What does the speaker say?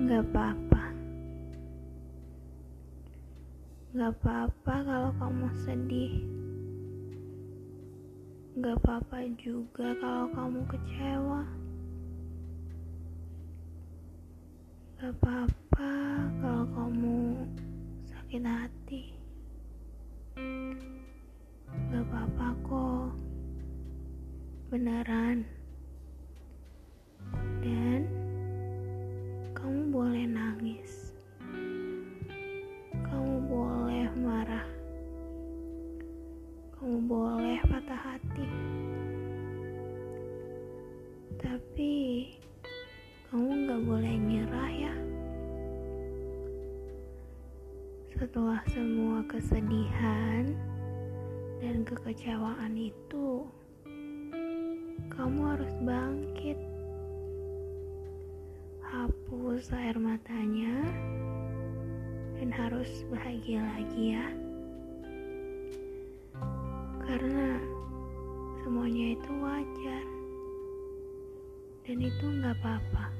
Gak apa-apa. Gak apa-apa kalau kamu sedih. Gak apa-apa juga kalau kamu kecewa. Gak apa-apa kalau kamu sakit hati. Gak apa-apa kok. Beneran. Tapi kamu gak boleh nyerah ya. Setelah semua kesedihan dan kekecewaan itu, kamu harus bangkit. Hapus air matanya dan harus bahagia lagi ya. Karena semuanya itu wajar dan itu nggak apa-apa.